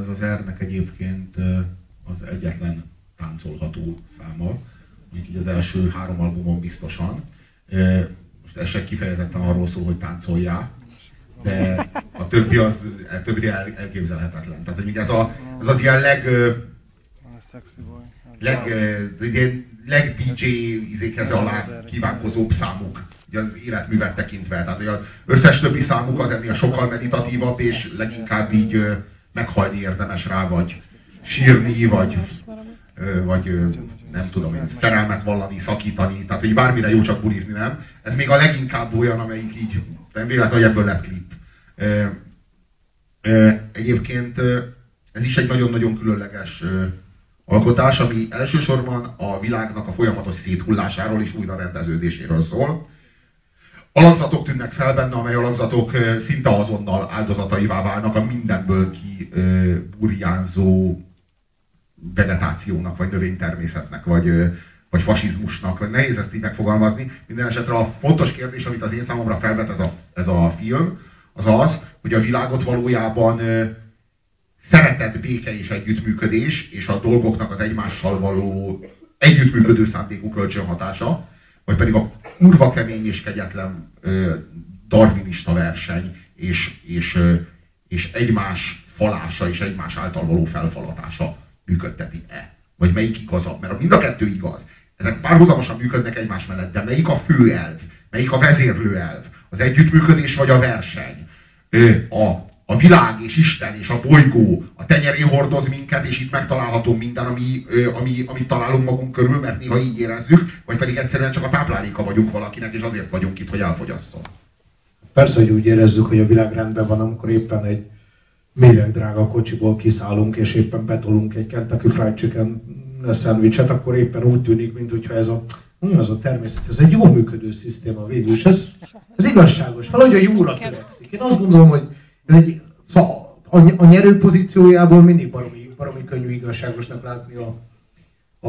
Ez az Ernek egyébként az egyetlen táncolható száma, mondjuk így az első három albumon biztosan. Most ez se kifejezetten arról szól, hogy táncoljál, de a többi az a többi el, elképzelhetetlen. Tehát hogy ez, a, ez az ilyen leg, leg, leg DJ izékhez alá kívánkozóbb számuk ugye az életművet tekintve. Tehát hogy az összes többi számuk az ennél sokkal meditatívabb, és leginkább így meghalni érdemes rá, vagy sírni, vagy, vagy nem tudom én, szerelmet vallani, szakítani, tehát hogy bármire jó csak bulizni, nem? Ez még a leginkább olyan, amelyik így, nem véletlen, hogy ebből lett klip. Egyébként ez is egy nagyon-nagyon különleges alkotás, ami elsősorban a világnak a folyamatos széthullásáról és újra rendeződéséről szól. Alakzatok tűnnek fel benne, amely alakzatok szinte azonnal áldozataivá válnak a mindenből ki burjánzó vegetációnak, vagy növénytermészetnek, vagy, vagy fasizmusnak, vagy nehéz ezt így megfogalmazni. Minden esetre a fontos kérdés, amit az én számomra felvet ez a, ez a film, az az, hogy a világot valójában szeretett béke és együttműködés, és a dolgoknak az egymással való együttműködő szándékú kölcsönhatása, vagy pedig a kurva kemény és kegyetlen ö, darwinista verseny, és, és, ö, és egymás falása és egymás által való felfalatása működteti-e? Vagy melyik igazabb? Mert mind a kettő igaz. Ezek párhuzamosan működnek egymás mellett, de melyik a fő elv? Melyik a vezérlő elv? Az együttműködés vagy a verseny? A, a világ és Isten és a bolygó a tenyerén hordoz minket, és itt megtalálható minden, ami, ami, amit találunk magunk körül, mert néha így érezzük, vagy pedig egyszerűen csak a tápláléka vagyunk valakinek, és azért vagyunk itt, hogy elfogyasszon. Persze, hogy úgy érezzük, hogy a világ rendben van, amikor éppen egy drága kocsiból kiszállunk, és éppen betolunk egy Kentucky Fried Chicken szendvicset, akkor éppen úgy tűnik, mintha ez a hm, az a természet, ez egy jól működő szisztéma végül, és ez, ez igazságos, valahogy a jóra törekszik. Én azt gondolom, hogy ez egy, szóval a, a nyerő pozíciójából mindig baromi, baromi könnyű igazságosnak látni a,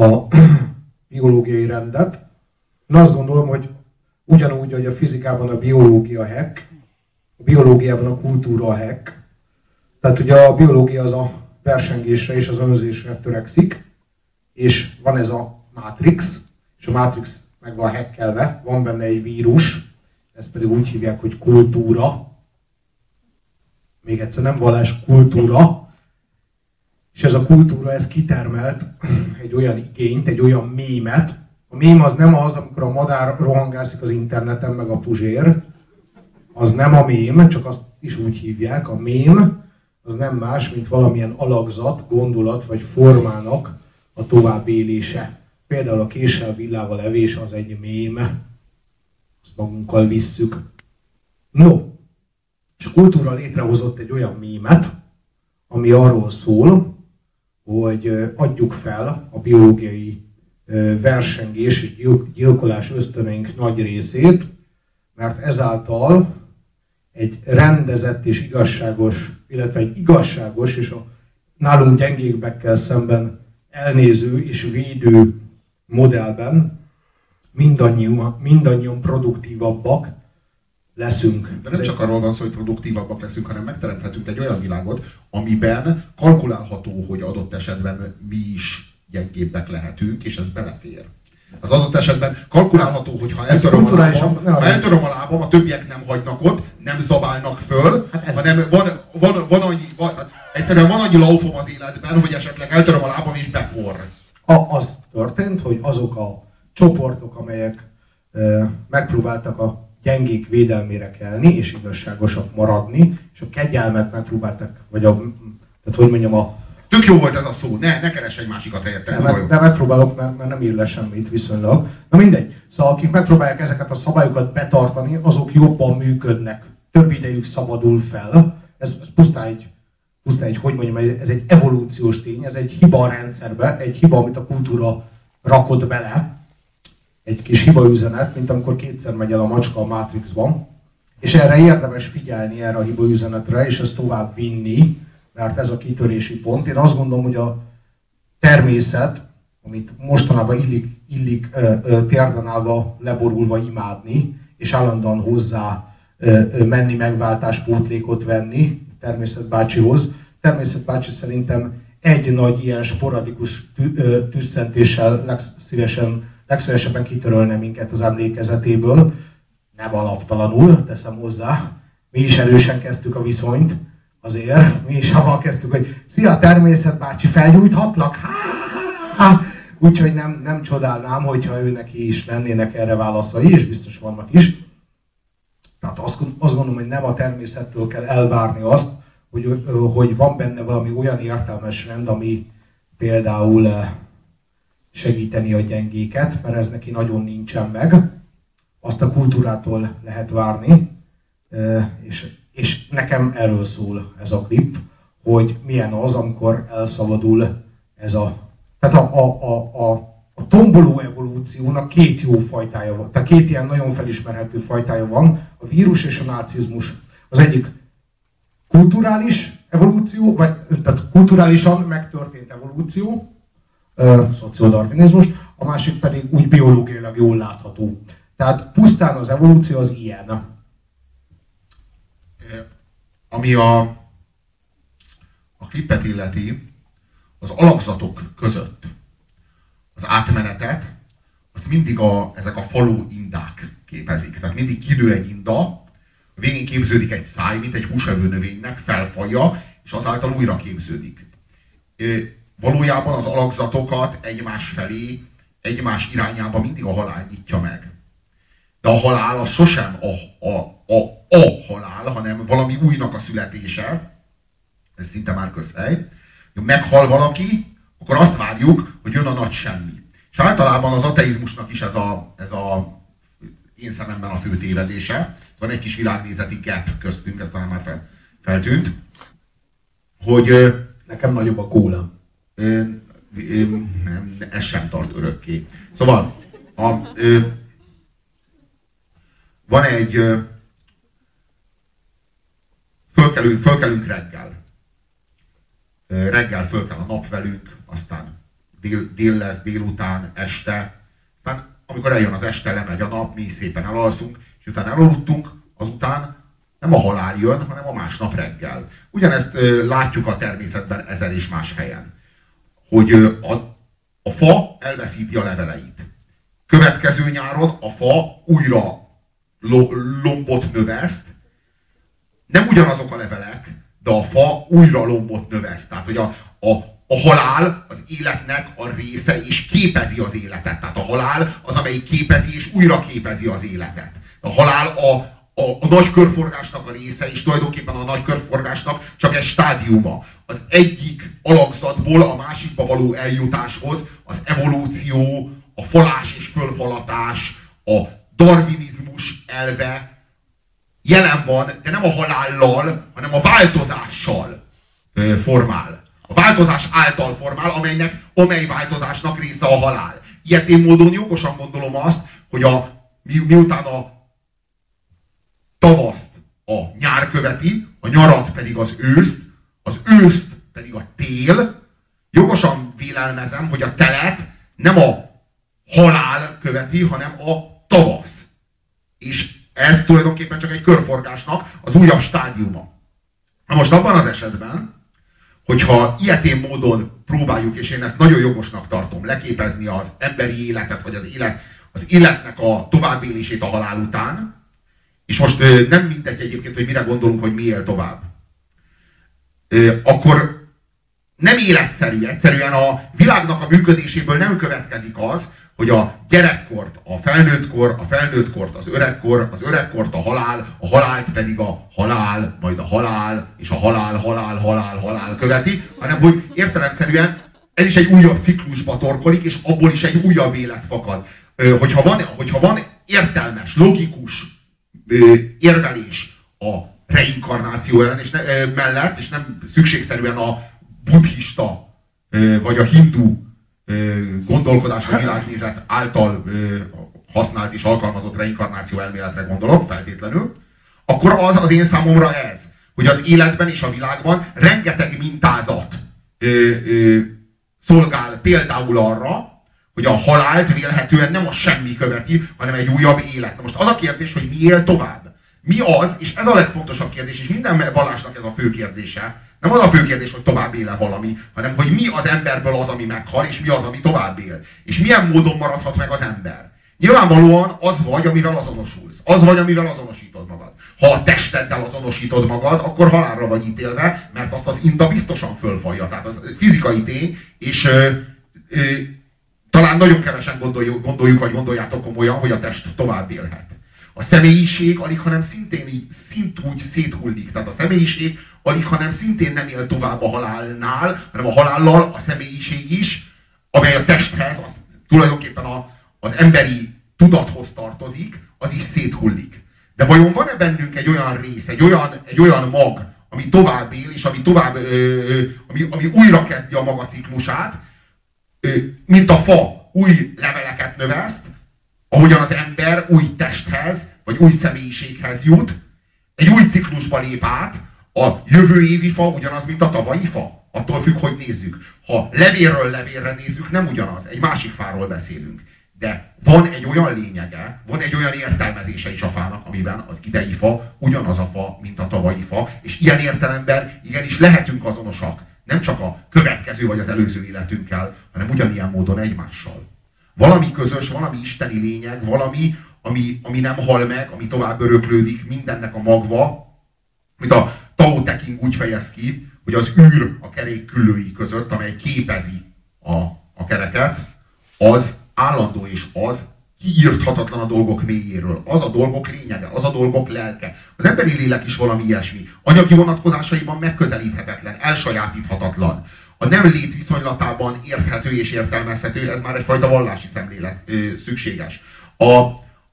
a biológiai rendet. Én azt gondolom, hogy ugyanúgy, hogy a fizikában a biológia hack, a biológiában a kultúra hack, tehát ugye a biológia az a versengésre és az önzésre törekszik, és van ez a Matrix, és a Matrix meg van hackelve, van benne egy vírus, ezt pedig úgy hívják, hogy kultúra, még egyszer nem vallás, kultúra, és ez a kultúra, ez kitermelt egy olyan igényt, egy olyan mémet. A mém az nem az, amikor a madár rohangászik az interneten, meg a puzsér. Az nem a mém, csak azt is úgy hívják. A mém az nem más, mint valamilyen alakzat, gondolat vagy formának a továbbélése. Például a késsel villával evés az egy mém. Azt magunkkal visszük. No, és a kultúra létrehozott egy olyan mémet, ami arról szól, hogy adjuk fel a biológiai versengés és gyilkolás ösztöneink nagy részét, mert ezáltal egy rendezett és igazságos, illetve egy igazságos és a nálunk gyengékbekkel szemben elnéző és védő modellben mindannyian, mindannyian produktívabbak leszünk. De nem csak arról van szó, hogy produktívabbak leszünk, hanem megteremthetünk egy olyan világot, amiben kalkulálható, hogy adott esetben mi is gyengébbek lehetünk, és ez belefér. Az adott esetben kalkulálható, hogy ha eltöröm a, lábam, ha eltöröm a lábam, a többiek nem hagynak ott, nem zabálnak föl, hát ez hanem van, van, van annyi, van, egyszerűen van annyi laufom az életben, hogy esetleg eltöröm a lábam és befor. A, az történt, hogy azok a csoportok, amelyek e, megpróbáltak a gyengék védelmére kelni, és igazságosak maradni, és a kegyelmet megpróbáltak, vagy a, tehát hogy mondjam, a Tök jó volt ez a szó, ne, ne keres egy másikat helyette. De megpróbálok, mert, mert nem ír le semmit viszonylag. Na mindegy. Szóval akik megpróbálják ezeket a szabályokat betartani, azok jobban működnek. Több idejük szabadul fel. Ez, ez pusztán egy, pusztán egy, hogy mondjam, ez egy evolúciós tény, ez egy hiba a rendszerbe, egy hiba, amit a kultúra rakott bele. Egy kis hiba üzenet, mint amikor kétszer megy el a macska a Matrixban. És erre érdemes figyelni, erre a hiba üzenetre, és ezt tovább vinni mert ez a kitörési pont. Én azt gondolom, hogy a természet, amit mostanában illik, illik térden állva, leborulva imádni, és állandóan hozzá menni, megváltás, pótlékot venni természet bácsihoz. természetbácsi szerintem egy nagy ilyen sporadikus tüsszentéssel legszívesen, legszívesebben kitörölne minket az emlékezetéből, nem alaptalanul, teszem hozzá. Mi is erősen kezdtük a viszonyt, azért. Mi is avval kezdtük, hogy szia természet bácsi, felgyújthatlak? Úgyhogy nem, nem csodálnám, hogyha ő neki is lennének erre válaszai, és biztos vannak is. Tehát azt, azt gondolom, hogy nem a természettől kell elvárni azt, hogy, hogy van benne valami olyan értelmes rend, ami például segíteni a gyengéket, mert ez neki nagyon nincsen meg. Azt a kultúrától lehet várni, és, és nekem erről szól ez a klip, hogy milyen az, amikor elszabadul ez a... Tehát a, a, a, a a tomboló evolúciónak két jó fajtája van, tehát két ilyen nagyon felismerhető fajtája van, a vírus és a nácizmus. Az egyik kulturális evolúció, vagy tehát kulturálisan megtörtént evolúció, szociodarvinizmus, a másik pedig úgy biológiailag jól látható. Tehát pusztán az evolúció az ilyen. Ami a, a klipet illeti, az alapzatok között az átmenetet, azt mindig a, ezek a falu indák képezik. Tehát mindig kinő egy inda, a végén képződik egy száj, mint egy húsevő növénynek, felfalja, és azáltal újra képződik. Valójában az alakzatokat egymás felé, egymás irányába mindig a halál nyitja meg. De a halál az sosem a, a, a, a halál, hanem valami újnak a születése. Ez szinte már közhely. Meghal valaki, akkor azt várjuk, hogy jön a nagy semmi. És általában az ateizmusnak is ez a, ez a én szememben a fő tévedése. Van egy kis világnézeti gap köztünk, ez talán már fel, feltűnt. Hogy Nekem nagyobb a kóla. Nem, ez sem tart örökké. Szóval, a, ö, van egy ö, fölkelünk, fölkelünk reggel. Reggel fölkel a nap velünk, aztán dél, dél lesz, délután, este. Aztán amikor eljön az este, lemegy a nap, mi szépen elalszunk, és utána elaludtunk, azután nem a halál jön, hanem a másnap reggel. Ugyanezt látjuk a természetben ezer és más helyen. Hogy a, a fa elveszíti a leveleit. Következő nyáron a fa újra lombot növeszt, nem ugyanazok a levelek, de a fa újra lombot növeszt. Tehát, hogy a, a, a halál az életnek a része, és képezi az életet. Tehát a halál az, amelyik képezi, és újra képezi az életet. A halál a, a, a nagy körforgásnak a része, és tulajdonképpen a nagy körforgásnak csak egy stádiuma. Az egyik alakzatból a másikba való eljutáshoz az evolúció, a falás és fölfalatás, a darwinizmus elve jelen van, de nem a halállal, hanem a változással formál. A változás által formál, amelynek, amely változásnak része a halál. Ilyetén módon jogosan gondolom azt, hogy a, mi, miután a tavaszt a nyár követi, a nyarat pedig az őszt, az őszt pedig a tél, jogosan vélelmezem, hogy a telet nem a halál követi, hanem a tavasz. És ez tulajdonképpen csak egy körforgásnak az újabb stádiuma. Na most abban az esetben, hogyha ilyetén módon próbáljuk, és én ezt nagyon jogosnak tartom, leképezni az emberi életet, vagy az, élet, az életnek a továbbélését a halál után, és most nem mindegy egyébként, hogy mire gondolunk, hogy mi él tovább, akkor nem életszerű, egyszerűen a világnak a működéséből nem következik az, hogy a gyerekkort, a felnőttkor, a felnőttkort, az öregkor, az öregkort a halál, a halált pedig a halál, majd a halál, és a halál, halál, halál, halál követi, hanem hogy értelemszerűen ez is egy újabb ciklusba torkolik, és abból is egy újabb élet fakad. Hogyha van, hogyha van értelmes, logikus érvelés a reinkarnáció ellen, és ne, mellett, és nem szükségszerűen a buddhista vagy a hindu gondolkodás vagy világnézet által használt és alkalmazott reinkarnáció elméletre gondolok, feltétlenül, akkor az az én számomra ez, hogy az életben és a világban rengeteg mintázat ö, ö, szolgál például arra, hogy a halált vélhetően nem a semmi követi, hanem egy újabb élet. Na most az a kérdés, hogy mi él tovább. Mi az, és ez a legfontosabb kérdés, és minden vallásnak ez a fő kérdése, Nem az a fő kérdés, hogy tovább éle valami, hanem hogy mi az emberből az, ami meghal, és mi az, ami tovább él. És milyen módon maradhat meg az ember. Nyilvánvalóan az vagy, amivel azonosulsz. Az vagy, amivel azonosítod magad. Ha a testeddel azonosítod magad, akkor halálra vagy ítélve, mert azt az inta biztosan fölfalja. Tehát az fizikai tény, és ö, ö, talán nagyon kevesen gondoljuk, gondoljuk, vagy gondoljátok komolyan, hogy a test tovább élhet. A személyiség alig, hanem szintén így, szint úgy széthullik. Tehát a személyiség alig, hanem szintén nem él tovább a halálnál, hanem a halállal a személyiség is, amely a testhez, az tulajdonképpen a, az emberi tudathoz tartozik, az is széthullik. De vajon van-e bennünk egy olyan rész, egy olyan, egy olyan mag, ami tovább él, és ami tovább, ö, ami, ami újra kezdi a maga ciklusát, ö, mint a fa új leveleket növeszt, ahogyan az ember új testhez, vagy új személyiséghez jut, egy új ciklusba lép át, a jövő évi fa ugyanaz, mint a tavalyi fa. Attól függ, hogy nézzük. Ha levélről levélre nézzük, nem ugyanaz. Egy másik fáról beszélünk. De van egy olyan lényege, van egy olyan értelmezése is a fának, amiben az idei fa ugyanaz a fa, mint a tavalyi fa, és ilyen értelemben igenis lehetünk azonosak. Nem csak a következő vagy az előző életünkkel, hanem ugyanilyen módon egymással. Valami közös, valami isteni lényeg, valami, ami, ami nem hal meg, ami tovább öröklődik, mindennek a magva, mint a Tao Te King úgy fejez ki, hogy az űr a kerék küllői között, amely képezi a, a kereket, az állandó és az kiírthatatlan a dolgok mélyéről. Az a dolgok lényege, az a dolgok lelke. Az emberi lélek is valami ilyesmi. Anyagi vonatkozásaiban megközelíthetetlen, elsajátíthatatlan. A nem lét viszonylatában érthető és értelmezhető, ez már egyfajta vallási szemlélet ö, szükséges. A,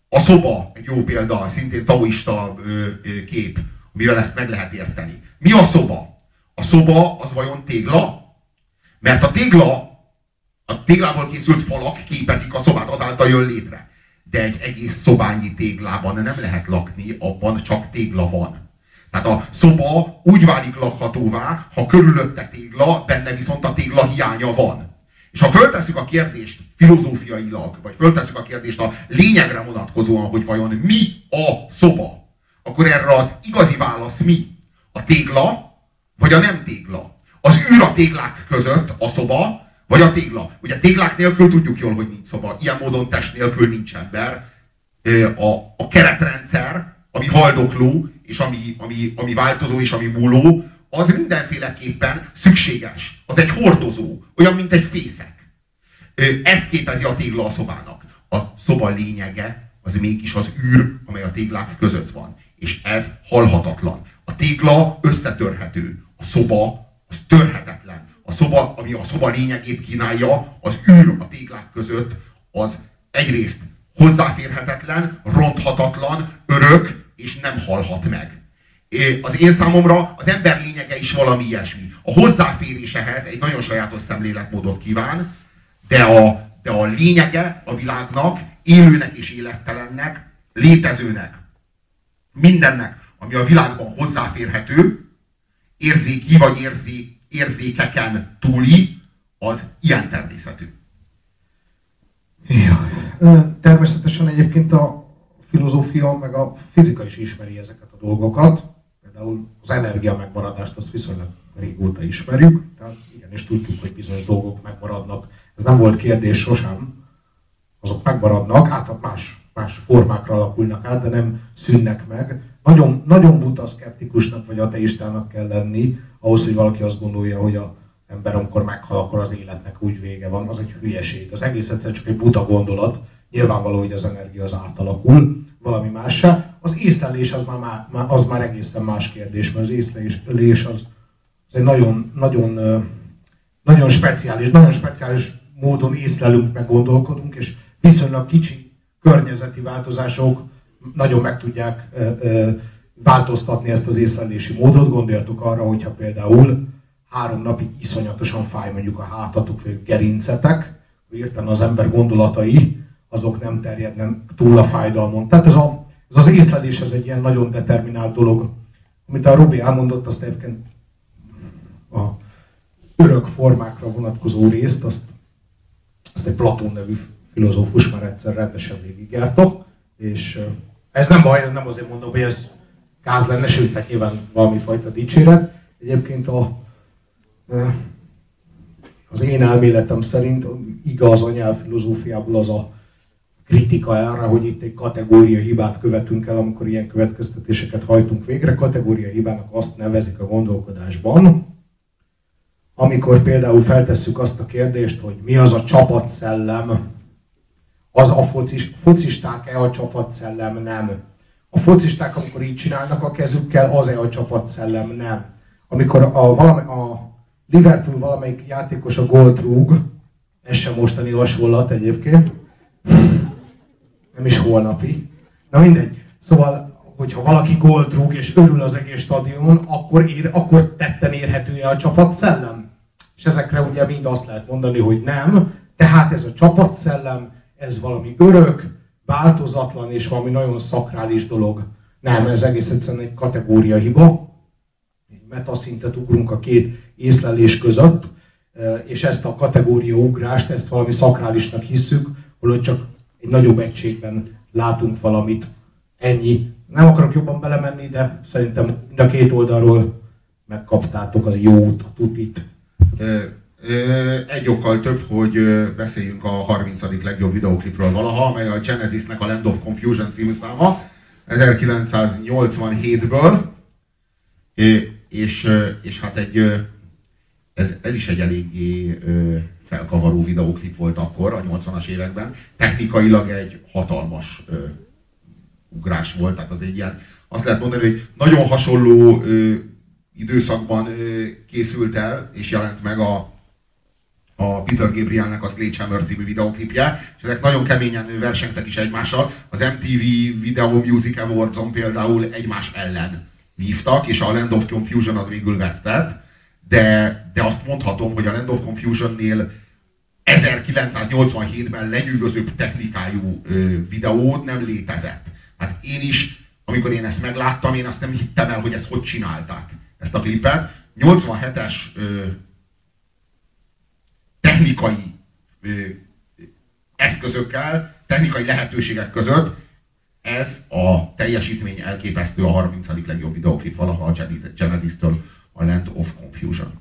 a szoba egy jó példa, szintén taoista ö, ö, kép, mivel ezt meg lehet érteni. Mi a szoba? A szoba az vajon tégla? Mert a tégla a téglából készült falak képezik a szobát, azáltal jön létre. De egy egész szobányi téglában nem lehet lakni, abban csak tégla van. Tehát a szoba úgy válik lakhatóvá, ha körülötte tégla, benne viszont a tégla hiánya van. És ha föltesszük a kérdést filozófiailag, vagy föltesszük a kérdést a lényegre vonatkozóan, hogy vajon mi a szoba, akkor erre az igazi válasz mi? A tégla, vagy a nem tégla? Az űr a téglák között a szoba, vagy a tégla. Ugye téglák nélkül tudjuk jól, hogy nincs szoba. Ilyen módon test nélkül nincs ember. A, a keretrendszer, ami haldokló, és ami, ami, ami változó, és ami múló, az mindenféleképpen szükséges. Az egy hordozó, olyan, mint egy fészek. Ezt képezi a tégla a szobának. A szoba lényege az mégis az űr, amely a téglák között van. És ez halhatatlan. A tégla összetörhető. A szoba az törhetetlen a szoba, ami a szoba lényegét kínálja, az űr a téglák között, az egyrészt hozzáférhetetlen, ronthatatlan, örök, és nem halhat meg. Az én számomra az ember lényege is valami ilyesmi. A hozzáférésehez egy nagyon sajátos szemléletmódot kíván, de a, de a lényege a világnak, élőnek és élettelennek, létezőnek, mindennek, ami a világban hozzáférhető, érzéki vagy érzi, érzékeken túli, az ilyen természetű. Ja. Természetesen egyébként a filozófia meg a fizika is ismeri ezeket a dolgokat. Például az energia megmaradást azt viszonylag régóta ismerjük, tehát igenis tudjuk, hogy bizonyos dolgok megmaradnak. Ez nem volt kérdés sosem. Azok megmaradnak, hát más, más formákra alakulnak át, de nem szűnnek meg. Nagyon, nagyon buta szkeptikusnak vagy ateistának kell lenni, ahhoz, hogy valaki azt gondolja, hogy a ember, amikor meghal, akkor az életnek úgy vége van, az egy hülyeség. Az egész egyszer csak egy buta gondolat. Nyilvánvaló, hogy az energia az átalakul, valami más Az észlelés az már, az már egészen más kérdés, mert az észlelés az, az egy nagyon, nagyon, nagyon speciális, nagyon speciális módon észlelünk, meg gondolkodunk, és viszonylag kicsi környezeti változások nagyon meg tudják változtatni ezt az észlelési módot. Gondoljatok arra, hogyha például három napig iszonyatosan fáj mondjuk a hátatok, vagy gerincetek, érten az ember gondolatai, azok nem terjednek túl a fájdalmon. Tehát ez, a, ez az észlelés ez egy ilyen nagyon determinált dolog. Amit a Robi elmondott, azt egyébként a örök formákra vonatkozó részt, azt, azt egy Platón nevű filozófus már egyszer rendesen végigjárt, és ez nem baj, nem azért mondom, hogy ez gáz lenne, sőt, hát nyilván valami fajta dicséret. Egyébként a, az én elméletem szerint igaz a nyelvfilozófiából az a kritika erre, hogy itt egy kategória hibát követünk el, amikor ilyen következtetéseket hajtunk végre. Kategória hibának azt nevezik a gondolkodásban, amikor például feltesszük azt a kérdést, hogy mi az a csapatszellem, az a focis, focisták-e a csapatszellem? Nem. A focisták, amikor így csinálnak a kezükkel, az-e a csapatszellem? Nem. Amikor a, valami, a Liverpool valamelyik játékos a gólt rúg, ez sem mostani hasonlat egyébként, nem is holnapi. Na mindegy. Szóval, hogyha valaki gólt rúg és örül az egész stadion, akkor, ér, akkor tetten érhető-e a csapatszellem? És ezekre ugye mind azt lehet mondani, hogy nem. Tehát ez a csapatszellem, ez valami örök, változatlan és valami nagyon szakrális dolog. Nem, ez egész egyszerűen egy kategória hiba. Egy metaszintet ugrunk a két észlelés között, és ezt a kategória ugrást, ezt valami szakrálisnak hisszük, holott csak egy nagyobb egységben látunk valamit. Ennyi. Nem akarok jobban belemenni, de szerintem mind a két oldalról megkaptátok az jót, a tutit. Egy okkal több, hogy beszéljünk a 30. legjobb videoklipről valaha, amely a Genesisnek a Land of Confusion című száma, 1987-ből, és, és hát egy, ez, ez is egy eléggé felkavaró videóklip volt akkor, a 80-as években. Technikailag egy hatalmas ö, ugrás volt, tehát az egy ilyen, azt lehet mondani, hogy nagyon hasonló ö, időszakban ö, készült el, és jelent meg a, a Peter Gabrielnek a Sledgehammer című videóklipje, és ezek nagyon keményen versengtek is egymással. Az MTV Video Music Awards-on például egymás ellen vívtak, és a Land of Confusion az végül vesztett, de, de azt mondhatom, hogy a Land of Confusion-nél 1987-ben lenyűgözőbb technikájú ö, videó nem létezett. Hát én is, amikor én ezt megláttam, én azt nem hittem el, hogy ezt hogy csinálták, ezt a klipet. 87-es ö, technikai eszközökkel, technikai lehetőségek között ez a teljesítmény elképesztő a 30. legjobb videoklip valaha a Genesis-től, a Land of Confusion.